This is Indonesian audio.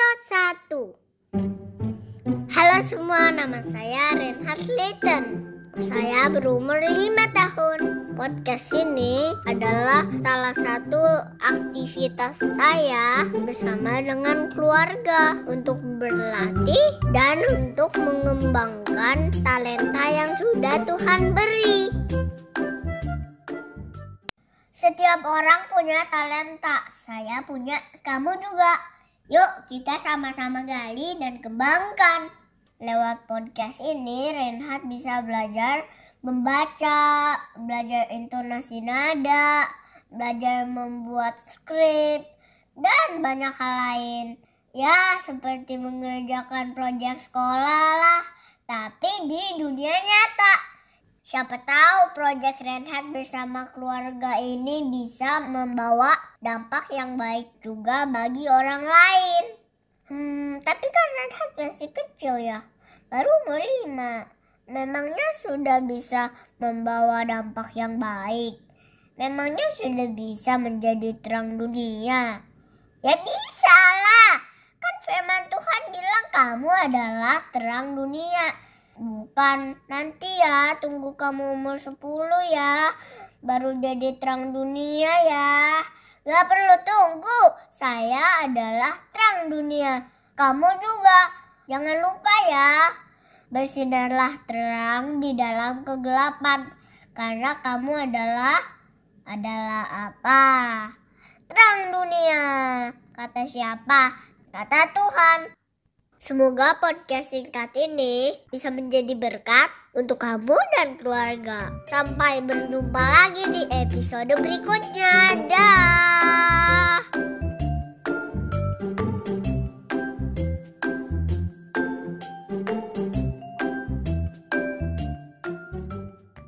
episode 1 Halo semua, nama saya Renhard Leighton Saya berumur 5 tahun Podcast ini adalah salah satu aktivitas saya bersama dengan keluarga Untuk berlatih dan untuk mengembangkan talenta yang sudah Tuhan beri setiap orang punya talenta. Saya punya, kamu juga. Yuk, kita sama-sama gali dan kembangkan. Lewat podcast ini, Renhat bisa belajar membaca, belajar intonasi nada, belajar membuat skrip, dan banyak hal lain. Ya, seperti mengerjakan proyek sekolah lah, tapi di dunia nyata. Siapa tahu proyek Renhat bersama keluarga ini bisa membawa dampak yang baik juga bagi orang lain. Hmm, tapi kan Renhat masih kecil ya, baru umur lima. Memangnya sudah bisa membawa dampak yang baik? Memangnya sudah bisa menjadi terang dunia? Ya bisa lah, kan firman Tuhan bilang kamu adalah terang dunia. Bukan nanti ya, tunggu kamu umur 10 ya. Baru jadi terang dunia ya. Gak perlu tunggu, saya adalah terang dunia. Kamu juga, jangan lupa ya. Bersinarlah terang di dalam kegelapan. Karena kamu adalah, adalah apa? Terang dunia. Kata siapa? Kata Tuhan. Semoga podcast singkat ini bisa menjadi berkat untuk kamu dan keluarga. Sampai berjumpa lagi di episode berikutnya.